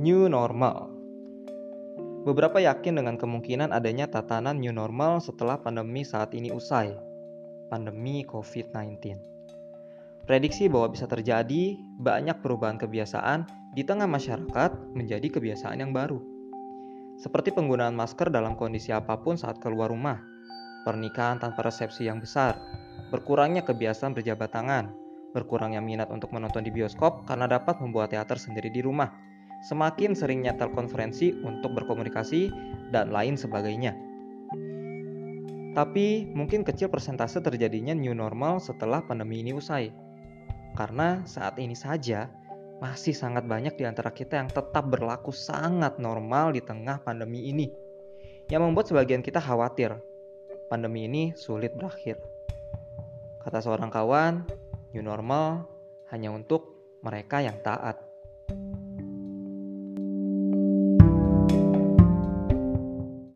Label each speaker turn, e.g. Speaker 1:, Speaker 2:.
Speaker 1: New normal. Beberapa yakin dengan kemungkinan adanya tatanan new normal setelah pandemi saat ini usai. Pandemi COVID-19. Prediksi bahwa bisa terjadi banyak perubahan kebiasaan di tengah masyarakat menjadi kebiasaan yang baru. Seperti penggunaan masker dalam kondisi apa pun saat keluar rumah, pernikahan tanpa resepsi yang besar, berkurangnya kebiasaan berjabat tangan, berkurangnya minat untuk menonton di bioskop karena dapat membuat teater sendiri di rumah, semakin seringnya telekonferensi untuk berkomunikasi, dan lain sebagainya. Tapi mungkin kecil persentase terjadinya new normal setelah pandemi ini usai. Karena saat ini saja masih sangat banyak di antara kita yang tetap berlaku sangat normal di tengah pandemi ini. Yang membuat sebagian kita khawatir pandemi ini sulit berakhir. Kata seorang kawan, new normal hanya untuk mereka yang taat.